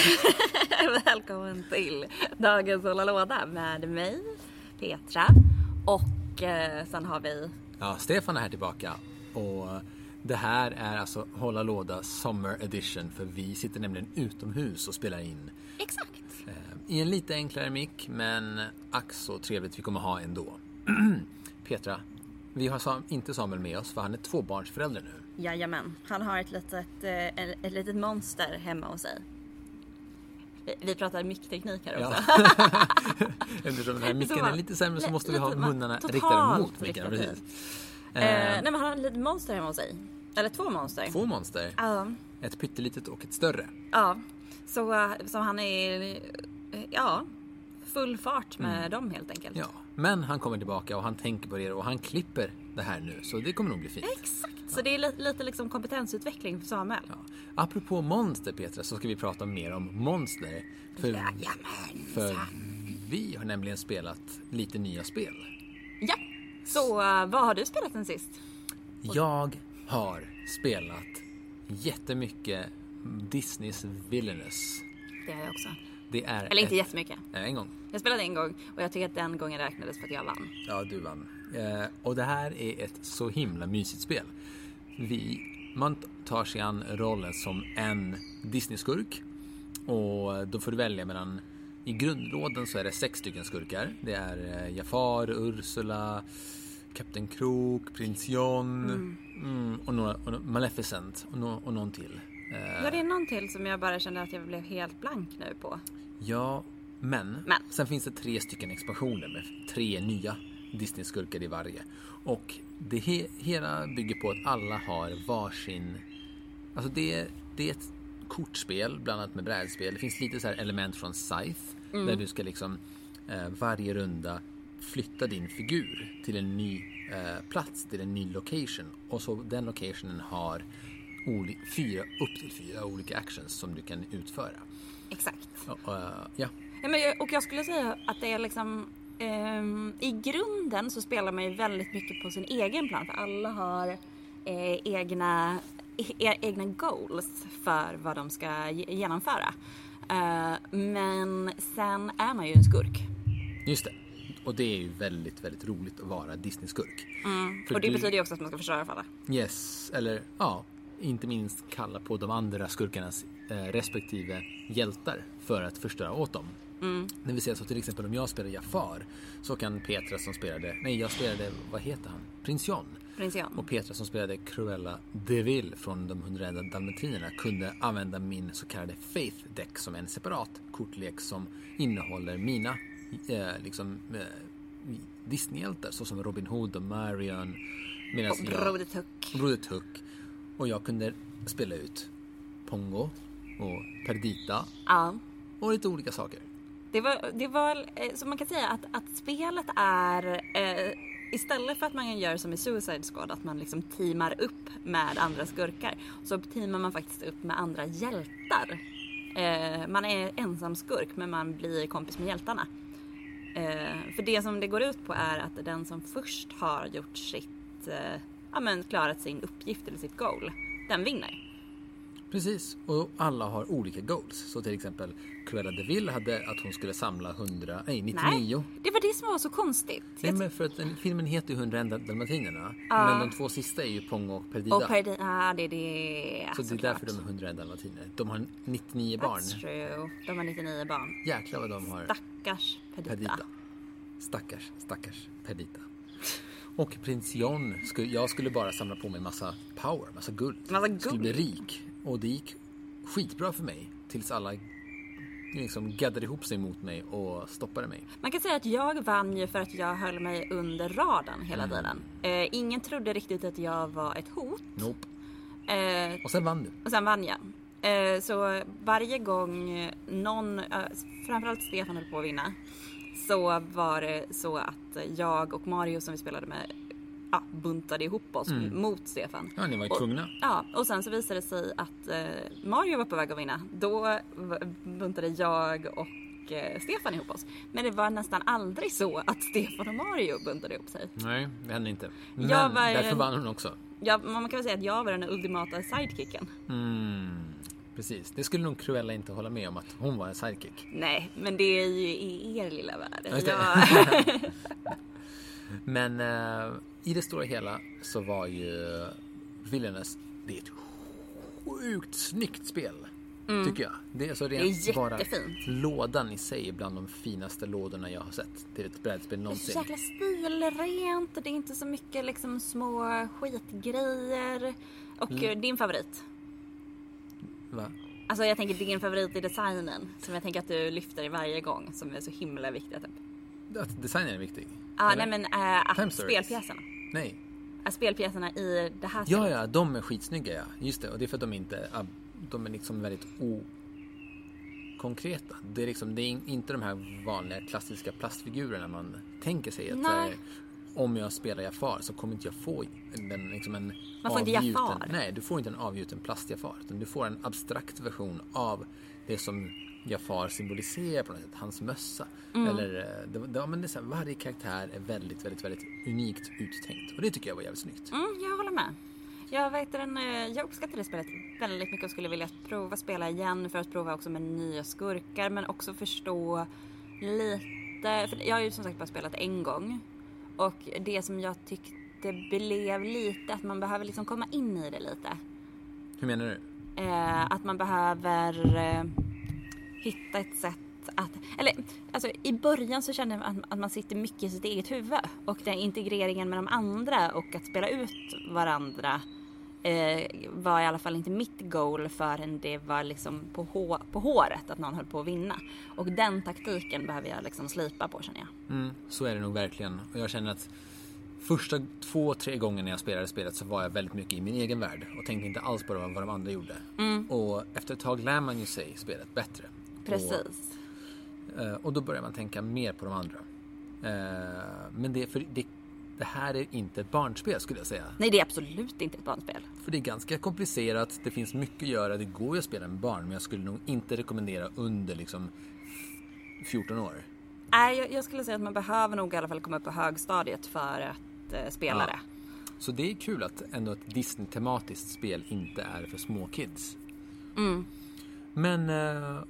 Välkommen! Till dagens Hålla Låda med mig, Petra och eh, sen har vi Ja, Stefan är här tillbaka och det här är alltså Hålla Låda Summer Edition för vi sitter nämligen utomhus och spelar in Exakt! eh, i en lite enklare mick men ack så trevligt vi kommer ha ändå. Petra, vi har Sam, inte Samuel med oss för han är tvåbarnsförälder nu. Jajamän, han har ett litet, eh, ett, ett litet monster hemma hos sig. Vi, vi pratar mickteknik här också. Ja. Eftersom den här micken är lite sämre så måste vi ha munnarna riktade mot micken. Precis. Eh, Eh, nej men han har ett litet monster hemma hos sig. Eller två monster. två monster, Ja. ett pyttelitet och ett större. Ja, så, eh, så han är ja, full fart med dem helt enkelt. Ja, men han kommer tillbaka och han tänker på det och han klipper det här nu så det kommer nog bli fint. Exakt, så det är lite, lite liksom kompetensutveckling för Samuel. Ja. Apropå monster Petra så ska vi prata mer om monster. För, Jajamän. för vi har nämligen spelat lite nya spel. Ja, så eh, vad har du spelat sen sist? Jag har spelat jättemycket Disneys Villainous. Det har jag också. Det är Eller inte ett, jättemycket. Nej, en gång. Jag spelade en gång och jag tycker att den gången räknades för att jag vann. Ja, du vann. Eh, och det här är ett så himla mysigt spel. Vi, man tar sig an rollen som en Disney-skurk. Och då får du välja mellan i grundlådan så är det sex stycken skurkar. Det är eh, Jafar, Ursula, Kapten Krok, Prins John mm, och, några, och Maleficent och, no, och någon till. Eh, Var det någon till som jag bara kände att jag blev helt blank nu på? Ja, men, Men. sen finns det tre stycken expansioner med tre nya Disney-skurkar i varje. Och det he hela bygger på att alla har varsin... Alltså det, är- det är ett kortspel blandat med brädspel. Det finns lite så här element från Scythe där du ska liksom eh, varje runda flytta din figur till en ny eh, plats, till en ny location. Och så den locationen har fyra, upp till fyra olika actions som du kan utföra. Exakt. Och, eh, ja, Ja, men jag, och jag skulle säga att det är liksom ehm, i grunden så spelar man ju väldigt mycket på sin egen plan för alla har eh, egna, e, egna goals för vad de ska ge- genomföra. Eh, men sen är man ju en skurk. just det. Och det är ju väldigt, väldigt roligt att vara Disney-skurk. För och det du- betyder ju också att man ska förstöra för alla. Yes, eller ja, inte minst kalla på de andra skurkarnas eh, respektive hjältar för att förstöra åt dem. Det vill säga så till exempel om jag spelar Jafar så kan Petra som spelade, nej jag spelade, vad heter han? Prins John. Prins John. Och Petra som spelade Cruella de Vil från de 101 dalmatinerna kunde använda min så kallade Faith Deck som en separat kortlek som innehåller mina eh, liksom, eh, Disneyhjältar såsom Robin Hood och Marion. Och Broder Tuck. Broder Tuck. Och jag kunde spela ut Pongo och Perdita Ja. och lite olika saker. Det var, det var eh, så man kan säga att, att spelet är eh, istället för att man gör som i Suicide Squad att man liksom teamar upp med andra skurkar så teamar man faktiskt upp med andra hjältar. Eh, man är ensam skurk men man blir kompis med hjältarna. Eh, för det som det går ut på är att den som först har gjort sitt, eh, ja men klarat sin uppgift eller sitt goal, den vinner. Precis, och alla har olika goals. Så till exempel Cruella de Vil hade att hon skulle samla 100, nej 99. Nej, det var det som var så konstigt. Nej, men för att den, filmen heter ju 101 dalmatinerna. Men de två sista är ju Pongo och Perdita. Och per, ja, det är det. så det är såklart. därför de är 101 dalmatiner. De har 99 barn. That's true. De har 99 barn. Jäklar vad de har. Stackars Perdita. Perdita. Stackars, stackars Perdita. Och prins John, skulle, jag skulle bara samla på mig massa power, massa guld. Massa Jag Skulle guld. bli rik. Och det gick skitbra för mig. Tills alla liksom gaddade ihop sig mot mig och stoppade mig. Man kan säga att jag vann ju för att jag höll mig under radarn hela Mm. tiden. Eh, ingen trodde riktigt att jag var ett hot. Nope. Eh, Och sen vann du. och sen vann jag. Eh, så varje gång någon, eh, framförallt Stefan höll på att vinna, så var det så att jag och Mario som vi spelade med ja, buntade ihop oss mot Stefan. Ja, ni var ju tvungna. Ja, och sen så visade det sig att eh, Mario var på väg att vinna. Då buntade jag och eh, Stefan ihop oss. Men det var nästan aldrig så att Stefan och Mario buntade ihop sig. Nej, det hände inte. Men Jag var därför vann hon också. Jag, man kan väl säga att jag var den ultimata sidekicken. Mm, precis. Det skulle nog Cruella inte hålla med om att hon var en sidekick. Nej, men det är ju i er lilla värld. Det. Jag, Men eh, i det stora hela så var ju Villainous, det är ett sjukt snyggt spel. Tycker jag. Det är, så Mm. är rent bara jättefint. lådan i sig är bland de finaste lådorna jag har sett till ett brädspel det är så någonsin. jäkla stilrent och det är inte så mycket liksom små skitgrejer. Och Mm. din favorit? Va? Alltså jag tänker din favorit i designen som jag tänker att du lyfter varje gång som är så himla viktiga typ. Att designen är viktig? Ja, Eller? nej men äh, att spelpjäserna. Nej. Äh, spelpjäserna i det här Ja, spelet. ja, de är skitsnygga ja. Just det, och det är för att de inte ah, de är liksom väldigt okonkreta. Det är liksom, det är in- inte de här vanliga klassiska plastfigurerna man tänker sig att Nej. om jag spelar Jafar så kommer inte jag få en, liksom en Man får inte avgjuten- Jafar. Nej, du får inte en avgjuten plast-Jafar. Utan du får en abstrakt version av det som Jafar symboliserar på något sätt. Hans mössa. Mm. Eller, eh, det, det, men det är så här, varje karaktär är väldigt, väldigt, väldigt unikt uttänkt. Och det tycker jag var jävligt snyggt. Mm, jag håller med. Jag, vet, den, eh, jag uppskattar det spelet väldigt mycket och skulle vilja prova spela igen för att prova också med nya skurkar men också förstå lite. För jag har ju som sagt bara spelat en gång och det som jag tyckte blev lite att man behöver liksom komma in i det lite. Hur menar du? Eh, att man behöver eh, hitta ett sätt att, eller alltså i början så kände jag att, man sitter mycket i sitt eget huvud och den integreringen med de andra och att spela ut varandra eh, var i alla fall inte mitt goal förrän det var liksom på, hå- på håret att någon höll på att vinna. Och den taktiken behöver jag liksom slipa på känner jag. Mm, så är det nog verkligen. Och jag känner att första två, tre gångerna jag spelade spelet så var jag väldigt mycket i min egen värld och tänkte inte alls på vad de andra gjorde. Och efter ett tag lär man ju sig spelet bättre. Precis. Och, eh, och då börjar man tänka mer på de andra. Eh, Men det, för det, det här är inte ett barnspel skulle jag säga. Nej det är absolut inte ett barnspel. För det är ganska komplicerat, det finns mycket att göra, det går ju att spela med barn men jag skulle nog inte rekommendera under liksom 14 år. Nej, jag, jag skulle säga att man behöver nog i alla fall komma upp på högstadiet för att eh, spela Ja. det. Så det är kul att ändå ett Disney-tematiskt spel inte är för små kids. Mm. Men eh,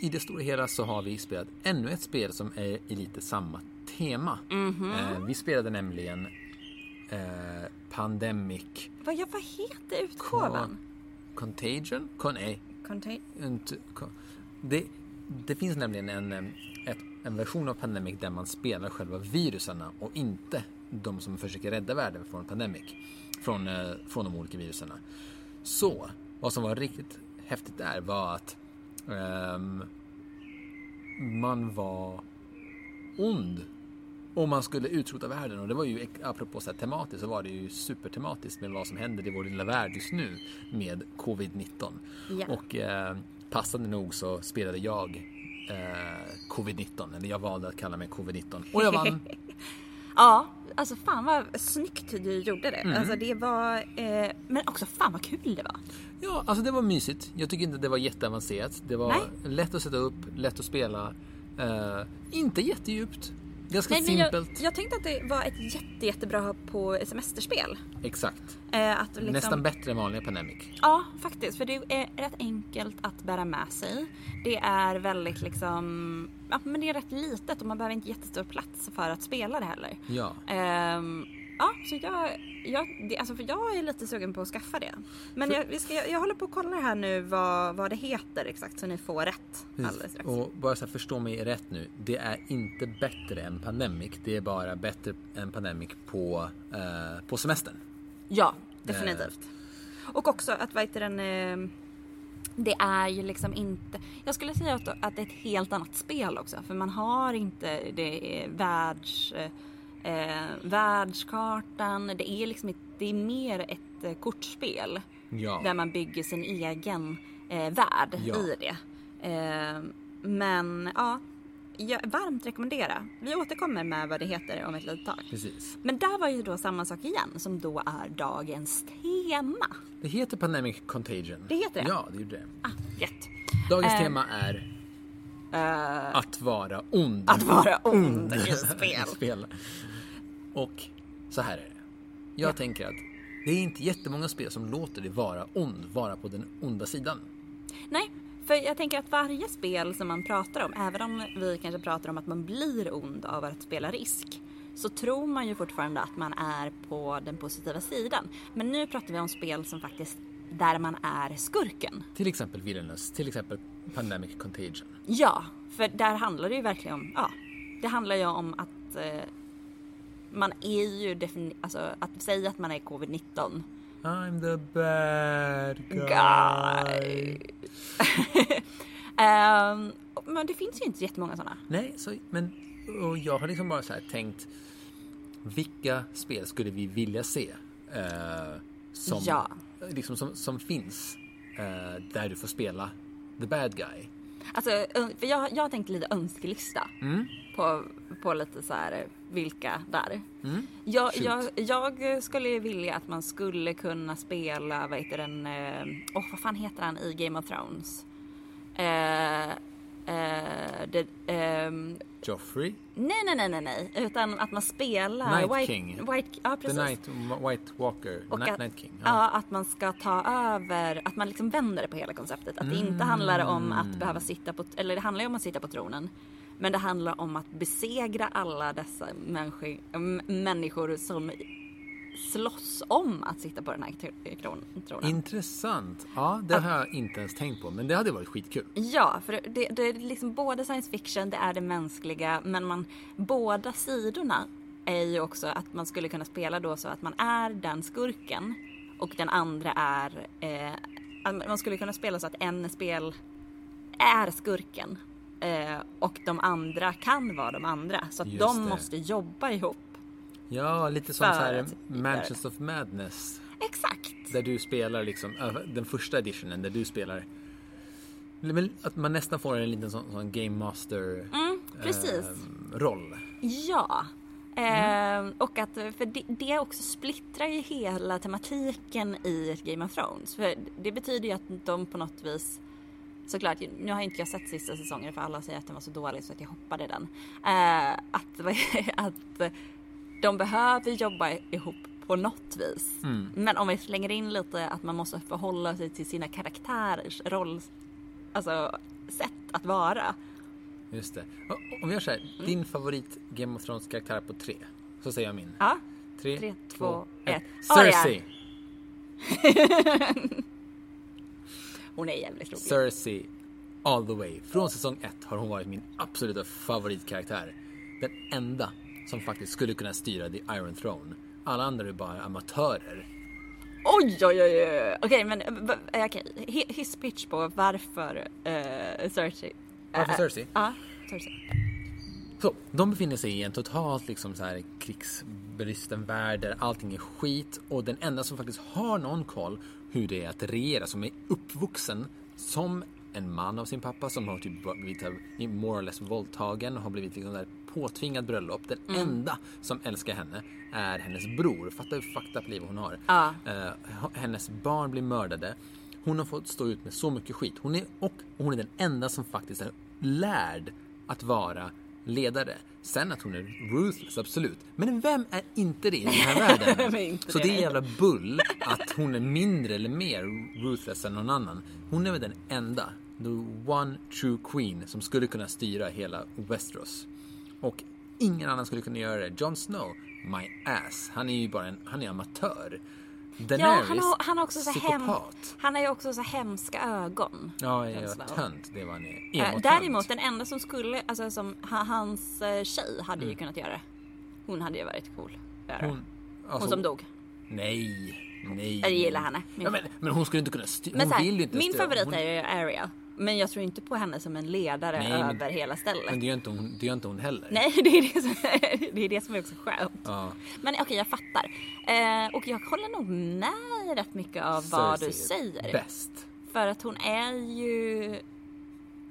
i det stora hela så har vi spelat ännu ett spel som är i lite samma tema. Mhm. Eh, vi spelade nämligen eh, Pandemic Vad, ja, vad heter utgåvan? Contagion? Con, inte, con, det, det finns nämligen en, eh, ett, en version av Pandemic där man spelar själva virusarna och inte de som försöker rädda världen från Pandemic. Från, eh, från de olika virusarna. Så, vad som var riktigt häftigt där var att ehm, man var ond och man skulle utrota världen och det var ju apropå så här tematiskt så var det ju supertematiskt med vad som händer i vår lilla värld just nu med covid-19. Ja. Och eh, passande nog så spelade jag eh, covid-19 eller jag valde att kalla mig covid-19 och jag vann. Ja, alltså fan vad snyggt du gjorde det. Mm. Alltså det var... Eh, men också fan vad kul det var. Ja, alltså det var mysigt. Jag tycker inte det var jätteavancerat. Det var Nej. lätt att sätta upp, lätt att spela. Eh, inte jättedjupt. Ganska Nej, men jag, simpelt. jag tänkte att det var ett jätte, jättebra på semesterspel. Exakt. Eh, att liksom, Nästan bättre än vanliga Pandemic. Ja, faktiskt. För det är rätt enkelt att bära med sig. Det är väldigt liksom... Ja, men det är rätt litet och man behöver inte jättestor plats för att spela det heller. Ja. Ehm, ja, så jag, jag, det, alltså för jag är lite sugen på att skaffa det. Men jag, vi ska, jag, jag håller på att kolla här nu vad, vad det heter exakt så ni får rätt alldeles strax. Och bara så här, förstå mig rätt nu. Det är inte bättre än Pandemic. Det är bara bättre än Pandemic på, eh, på semestern. Ja, definitivt. Och också att vad heter den... Eh, det är ju liksom inte... Jag skulle säga att, att det är ett helt annat spel också. För man har inte det är världs... Eh, världskartan. Det är liksom ett, det är mer ett eh, kortspel. Ja. Där man bygger sin egen eh, värld Ja. i det. Eh, men ja, jag varmt rekommendera. Vi återkommer med vad det heter om ett litet tag. Precis. Men där var ju då samma sak igen som då är dagens tema. Det heter Pandemic Contagion. Det heter det? Ja, det gjorde det. Ah, rätt. Dagens Eh, tema är att vara ond. Att vara ond i spel. i spel. Och så här är det. Jag tänker att det är inte jättemånga spel som låter dig vara ond, vara på den onda sidan. Nej, för jag tänker att varje spel som man pratar om, även om vi kanske pratar om att man blir ond av att spela risk, så tror man ju fortfarande att man är på den positiva sidan. Men nu pratar vi om spel som faktiskt, där man är skurken. Till exempel Villainous, till exempel Pandemic Contagion. Ja, för där handlar det ju verkligen om, ja, det handlar ju om att eh, man är ju definitivt, alltså att säga att man är covid-19 I'm the bad guy. Ehm, men det finns ju inte jättemånga sådana. Nej, så, men och jag har liksom bara så tänkt vilka spel skulle vi vilja se eh, som, Ja. liksom, som, som finns eh, där du får spela the bad guy. Alltså, för jag, jag har tänkt lite önskelista Mm. på, på lite så här vilka där. Mm. Jag, jag, jag skulle vilja att man skulle kunna spela, vad heter den, eh, åh vad fan heter han i Game of Thrones? Eh, eh, det, ehm, Joffrey, nej, nej, nej, nej, nej, utan att man spelar Night White, King. White, ja The precis. Night, White Walker, Och Night, att, Night King. ja. att man ska ta över, att man liksom vänder det på hela konceptet. Att det inte handlar om att Mm. behöva sitta på, eller det handlar ju om att sitta på tronen. Men det handlar om att besegra alla dessa människor, människor som slåss om att sitta på den här tr- kron- tronen. Intressant. Ja, det har jag inte ens tänkt på, men det hade varit skitkul. Ja, för det, det är liksom både science fiction, det är det mänskliga, men man, båda sidorna är ju också att man skulle kunna spela då så att man är den skurken och den andra är, eh, man skulle kunna spela så att en spel är skurken eh, och de andra kan vara de andra. Så att Just de det. måste jobba ihop. Ja, lite som så här. Mansions of Madness. Exakt! Där du spelar liksom, äh, den första editionen där du spelar att man nästan får en liten sån, sån Game Master Mm, precis. ehm, roll. Ja. Eh, och att, för det, det också splittrar ju hela tematiken i Game of Thrones. För det betyder ju att de på något vis Såklart, nu har inte jag sett sista säsongen för alla säger att den var så dålig så att jag hoppade den. Eh, att, att de behöver jobba ihop på något vis. Mm. Men om vi slänger in lite att man måste förhålla sig till sina karaktärers roll, alltså sätt att vara. Just det. Om vi gör så här, Mm. din favorit Game of Thrones karaktär på tre. Så säger jag min. Ja, Tre, Tre, två, ett. ett. Arya. Cersei! hon är jävligt rolig. Cersei all the way. Från säsong ett har hon varit min absoluta favoritkaraktär. Den enda som faktiskt skulle kunna styra The Iron Throne. Alla andra är bara amatörer. Oj, oj, oj, oj. Okej, men eh, eh, okej. Hi- His pitch på varför uh, Cersei. Varför Cersei? Ja, Cersei. Så, de befinner sig i en totalt liksom så här krigsbristen värld där allting är skit och den enda som faktiskt har någon koll hur det är att regera, som är uppvuxen som en man av sin pappa som har typ blivit more or less våldtagen och har blivit liksom där påtvingad bröllop. Den enda som älskar henne är hennes bror. Fatta hur fucked up liv hon har. Ja. Eh, hennes barn blir mördade. Hon har fått stå ut med så mycket skit. Hon är, och hon är den enda som faktiskt är lärd att vara ledare. Sen att hon är ruthless, absolut. Men vem är inte det i den här världen? Så det? det är jävla bull att hon är mindre eller mer ruthless än någon annan. Hon är väl den enda, the one true queen, som skulle kunna styra hela Westeros. Och ingen annan skulle kunna göra det. Jon Snow, my ass. Han är ju bara en, han är amatör. Ja, Daenerys, han har, han har också så hem. Han har ju också så hemska ögon. Ja, ja, ja, tönt, det var han är. Eh, däremot den enda som skulle, alltså som ha- hans eh, tjej hade Mm. ju kunnat göra det. Hon hade ju varit cool. Hon, hon alltså, som dog. Nej, nej. Jag gillar henne. Ja, men, men hon skulle inte kunna styra. Hon här, vill ju inte min styra. favorit hon, är ju Arya. Men jag tror inte på henne som en ledare Nej, men- över hela stället. Men det gör inte hon, det gör inte hon heller. Nej, det är det som, det är, det som är också skönt. Ja. Men okej, jag fattar. Eh, och jag håller nog med rätt mycket av vad du Cersei säger. Bäst. För att hon är ju...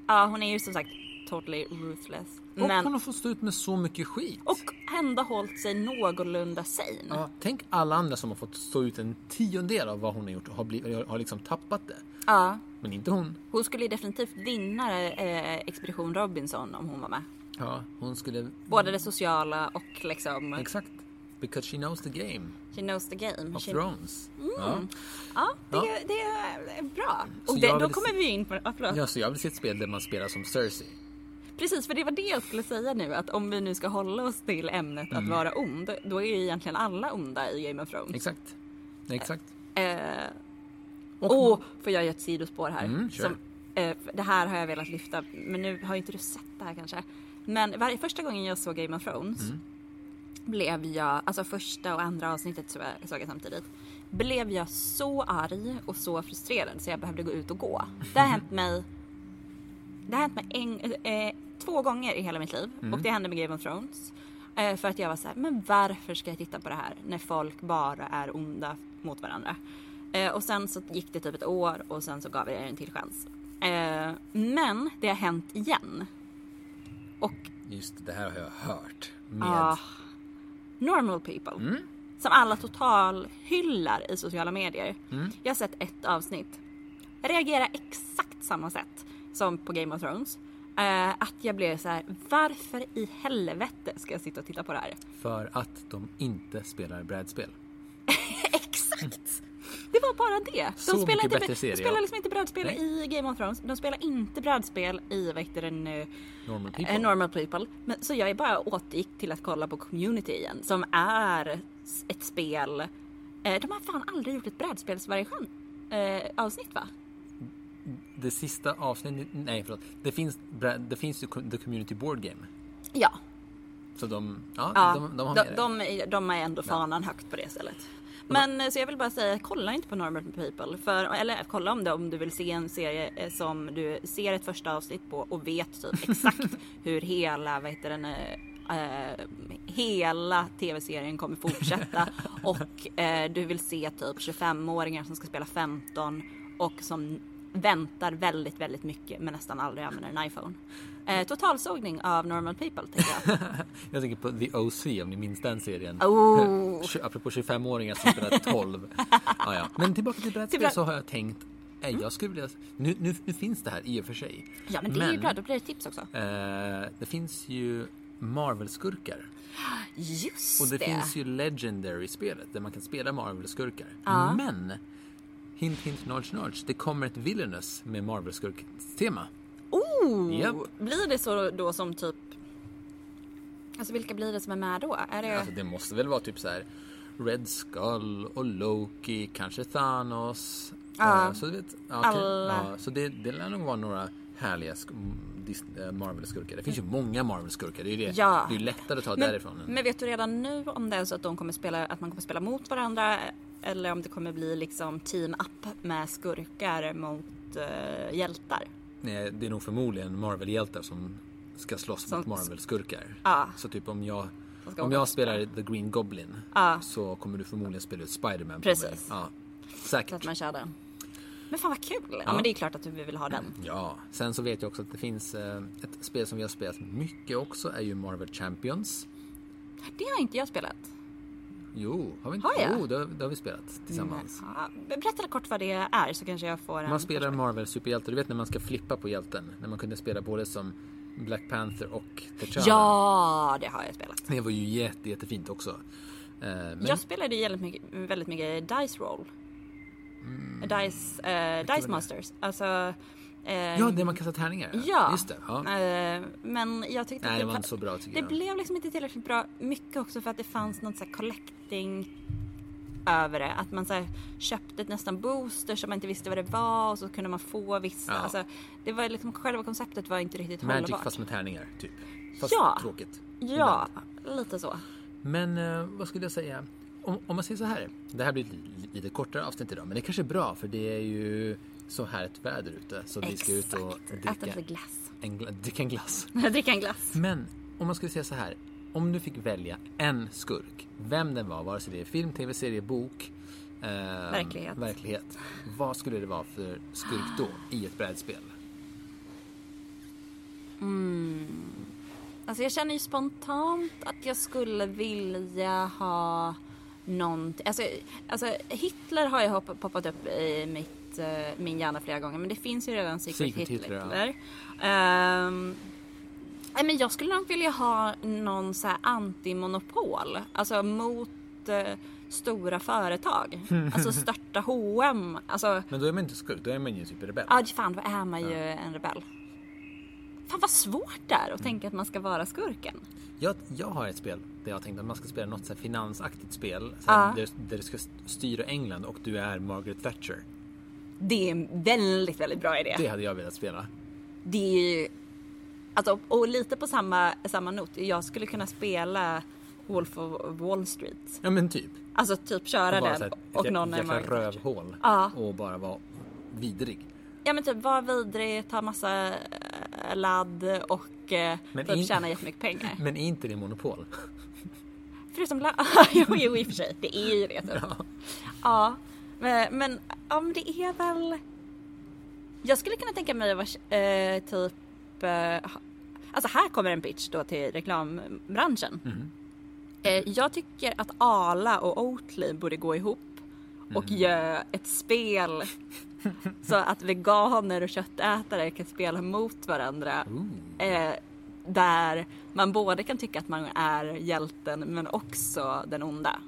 Ja, hon är ju som sagt totally ruthless. Och Men, hon har fått stå ut med så mycket skit. och ändå hållit sig någorlunda sane. Ja, tänk alla andra som har fått stå ut en tiondel av vad hon har gjort och har, blivit, har liksom tappat det. Ja, Men inte hon. hon skulle definitivt vinna eh, Expedition Robinson om hon var med. Ja, hon skulle... Både det sociala och liksom... Exakt. Because she knows the game She knows the game. of She, Thrones. Ja. ja, det, Ja. det är bra. Och det, då kommer se- vi in på... Ja, förlåt. ja, så jag vill se ett spel där man spelar som Cersei. Precis, för det var det jag skulle säga nu. Att om vi nu ska hålla oss till ämnet Mm. att vara ond. Då är ju egentligen alla onda i Game of Thrones. Exakt. Exakt. Eh, Och, Åh, får jag göra ett sidospår här? Mm, kör. Som, eh, det här har jag velat lyfta, men nu har inte du sett det här kanske. Men varje, första gången jag såg Game of Thrones Mm. blev jag, alltså första och andra avsnittet såg jag, såg jag samtidigt. Blev jag så arg och så frustrerad så jag behövde gå ut och gå. Det har hänt mig det har hänt mig en, eh, två gånger i hela mitt liv Mm. och det hände med Game of Thrones. Eh, för att jag var så här, men varför ska jag titta på det här när folk bara är onda mot varandra? Eh, och sen så gick det typ ett år och sen så gav jag det en till chans. Eh, men det har hänt igen. Och Just det, det här har jag hört. Med... ah, normal people. Mm. Som alla total hyllar i sociala medier. Mm. Jag har sett ett avsnitt. Jag reagerar exakt samma sätt som på Game of Thrones. Eh, att jag blev så här, varför i helvete ska jag sitta och titta på det här? För att de inte spelar brädspel. Exakt! Det var bara det. De Så spelar, inte, bättre de serie, spelar liksom inte brädspel Nej. i Game of Thrones. De spelar inte brädspel i vad heter den, Normal people. eh, Normal People. Men, så jag bara återgick till att kolla på Community igen. Som är ett spel. Eh, de har fan aldrig gjort ett brädspelsversion eh, avsnitt va? Det sista avsnittet, nej förlåt. Det finns, det finns ju The Community Board Game. Ja. Så de, ja, ja. de, de har de, de, är- de är ändå fanan högt på det stället. Men så jag vill bara säga, kolla inte på Normal People. För, eller kolla om det om du vill se en serie eh, som du ser ett första avsnitt på och vet typ exakt hur hela, vad heter den, eh, hela tv-serien kommer fortsätta. och eh, du vill se typ 25-åringar som ska spela 15 och som väntar väldigt, väldigt mycket men nästan aldrig använder en iPhone. Eh, totalsågning av Normal People tänker jag. Jag tänker på The OC om ni minns den serien. Oh. Apropå 25-åringar som spelar 12. ja, ja. Men tillbaka till brädspel så har jag tänkt, eh, jag skulle vilja, nu, nu, nu finns det här i och för sig. Ja men det är ju bra, då blir det tips också. eh, det finns ju Marvel-skurkar. Just Och det, det. finns ju Legendary-spelet där man kan spela Marvel-skurkar. Ja. Men, hint hint nudge nudge, det kommer ett Villainous med Marvel-skurk-tema. Oh! Japp. Blir det så då som typ... Alltså vilka blir det som är med då? Är det... Alltså det måste väl vara typ så här Red Skull och Loki, kanske Thanos. Ja. Eh, så, du vet, ja, Alla. ja, så det, det lär nog vara några härliga eh, Marvel-skurkar. Det finns ju många Marvel-skurkar. Det är ju det. Ja. det är lättare att ta men, därifrån. men vet du redan nu om det är så att de kommer spela, att man kommer spela mot varandra eller om det kommer bli liksom team-up med skurkar mot eh, hjältar? Nej, det är nog förmodligen Marvel-hjältar som ska slåss Som- mot Marvel-skurkar. Ja. Så typ om jag, om jag spelar The Green Goblin Ja. så kommer du förmodligen spela ut Spiderman på mig. Ja, Så säkert. att man kör den. Men fan vad kul! Ja, Ja. men det är klart att vi vill ha den. Ja, sen så vet jag också att det finns eh, ett spel som vi har spelat mycket också är ju Marvel Champions. Det har inte jag spelat. Jo, har vi inte? Har jag? Jo, det, har- det har vi spelat tillsammans. Ja, berätta kort vad det är så kanske jag får en... Man spelar Marvel superhjältar, du vet när man ska flippa på hjälten. När man kunde spela både som Black Panther och T'Challa. Ja, det har jag spelat. Det var ju jätte, jättefint också. Eh, men Jag spelade väldigt mycket, väldigt mycket Dice Roll. Dice, Mm. Dice det? Masters. Alltså... eh, Ja, där man kastar tärningar. Ja. Just det. Ja. eh, men jag tyckte Nej, att det var det, inte så bra tycker det jag. blev liksom inte tillräckligt bra. Mycket också för att det fanns något så här collecting över det. Att man så här, köpte ett nästan booster som man inte visste vad det var och så kunde man få vissa. Ja. Alltså, det var liksom, själva konceptet var inte riktigt Magic hållbart. fast med tärningar, typ. Fast Ja. tråkigt. Ja, lite så. Men eh, vad skulle jag säga? Om, om man säger så här. Det här blir ett li- lite kortare avsnitt idag, men det kanske är bra för det är ju så härligt väder ute så vi ska ut och Äta dricka lite glass. en, gla- dricka en glass. Dricka en glass. Men om man skulle säga så här. Om du fick välja en skurk, vem den var, vare sig det är film, tv, serie, bok, eh, Verklighet. verklighet. Vad skulle det vara för skurk då i ett brädspel? Alltså jag känner ju spontant att jag skulle vilja ha någonting. Alltså, alltså Hitler har ju poppat upp i mitt, eh, min hjärna flera gånger men det finns ju redan Secret, Secret Hitler. Hitler, Ehm, nej, men jag skulle nog vilja ha någon så här antimonopol. Alltså mot eh, stora företag. Alltså störta H&M. Alltså Men då är man inte skurk, då är man ju typ rebell. Ja, fan då är man ju en rebell. Fan vad svårt det är att tänka att man ska vara skurken. Jag, jag har ett spel där jag tänkte att man ska spela något så finansaktigt spel. Så Ja. där, där du ska styra England och du är Margaret Thatcher. Det är en väldigt, väldigt bra idé. Det hade jag velat spela. Det är ju... Alltså, och lite på samma, samma not. Jag skulle kunna spela Wolf of Wall Street. Ja men typ. Alltså typ köra den här, och någon är Margaret rövhål. Ja. Och bara vara vidrig. Ja men typ vara vidrig, ta massa eh, ladd och eh, Men typ in- tjäna jättemycket pengar. Men är inte det monopol? Förutom ladd. jo, jo i och för sig. Det är ju det typ. Ja. Men, men, ja, men det är väl... Jag skulle kunna tänka mig att vara eh, typ... Eh, alltså här kommer en pitch då till reklambranschen. Eh, jag tycker att Ala och Oatly borde gå ihop och göra ett spel så att veganer och köttätare kan spela mot varandra. Eh, där man både kan tycka att man är hjälten men också den onda.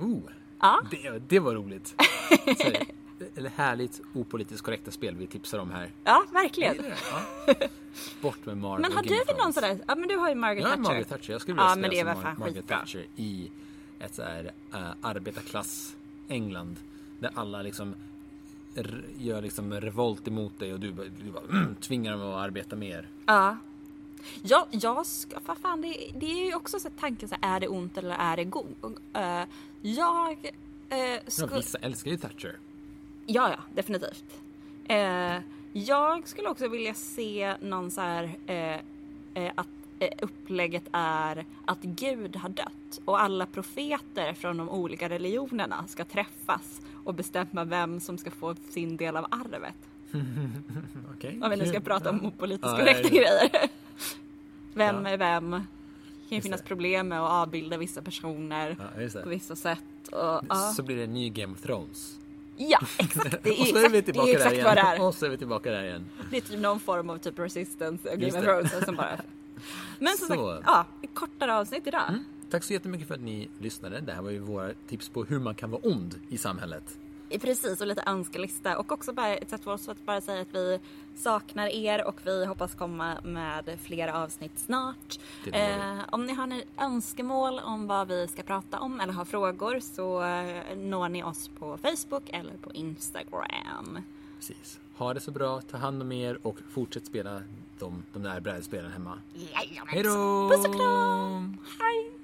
Oh, Ja. det, det var roligt. Här, Eller härligt opolitiskt korrekta spel vi tipsar om här. Ja, verkligen. Ja. Bort med Marvel Men har du väl någon sådär, ja men du har ju Margaret Thatcher. Margaret Thatcher. Jag skulle vilja Ja, spela men det är som Mar- Margaret skitbra. Thatcher i ett så här äh, arbetarklass England. Där alla liksom gör liksom revolt emot dig och du, du bara mm, tvingar dem att arbeta mer. Ja. Ja, jag ska, vad fan det, det är ju också så tanken så här, är det ont eller är det god? Uh, jag uh, Ja, skulle, vissa älskar ju Thatcher. ja ja, definitivt. Eh, jag skulle också vilja se någon så här att upplägget är att Gud har dött och alla profeter från de olika religionerna ska träffas och bestämma vem som ska få sin del av arvet. Okej. Om vi nu ska prata om Ja. opolitiskt Ja, korrekta ja, ja. grejer. Vem Ja. är vem? Det kan ju finnas problem med att avbilda vissa personer Ja, på vissa sätt. Och. Så blir det en ny Game of Thrones. ja, exakt. Det är och så är vi tillbaka är där igen. är. Och så är vi tillbaka där igen. Det är typ någon form av typ resistance och Game of. Thrones som bara... Men som Så. sagt, ja, ett kortare avsnitt idag. Mm. Tack så jättemycket för att ni lyssnade. Det här var ju våra tips på hur man kan vara ond i samhället. Precis, och lite önskelista. Och också bara ett sätt för oss att bara säga att vi saknar er och vi hoppas komma med fler avsnitt snart. Eh, om ni har några önskemål om vad vi ska prata om eller har frågor så eh, når ni oss på Facebook eller på Instagram. Precis. Ha det så bra, ta hand om er och fortsätt spela de, de där brädspelen hemma. Jajamän. Hej då! Puss och kram! Hej!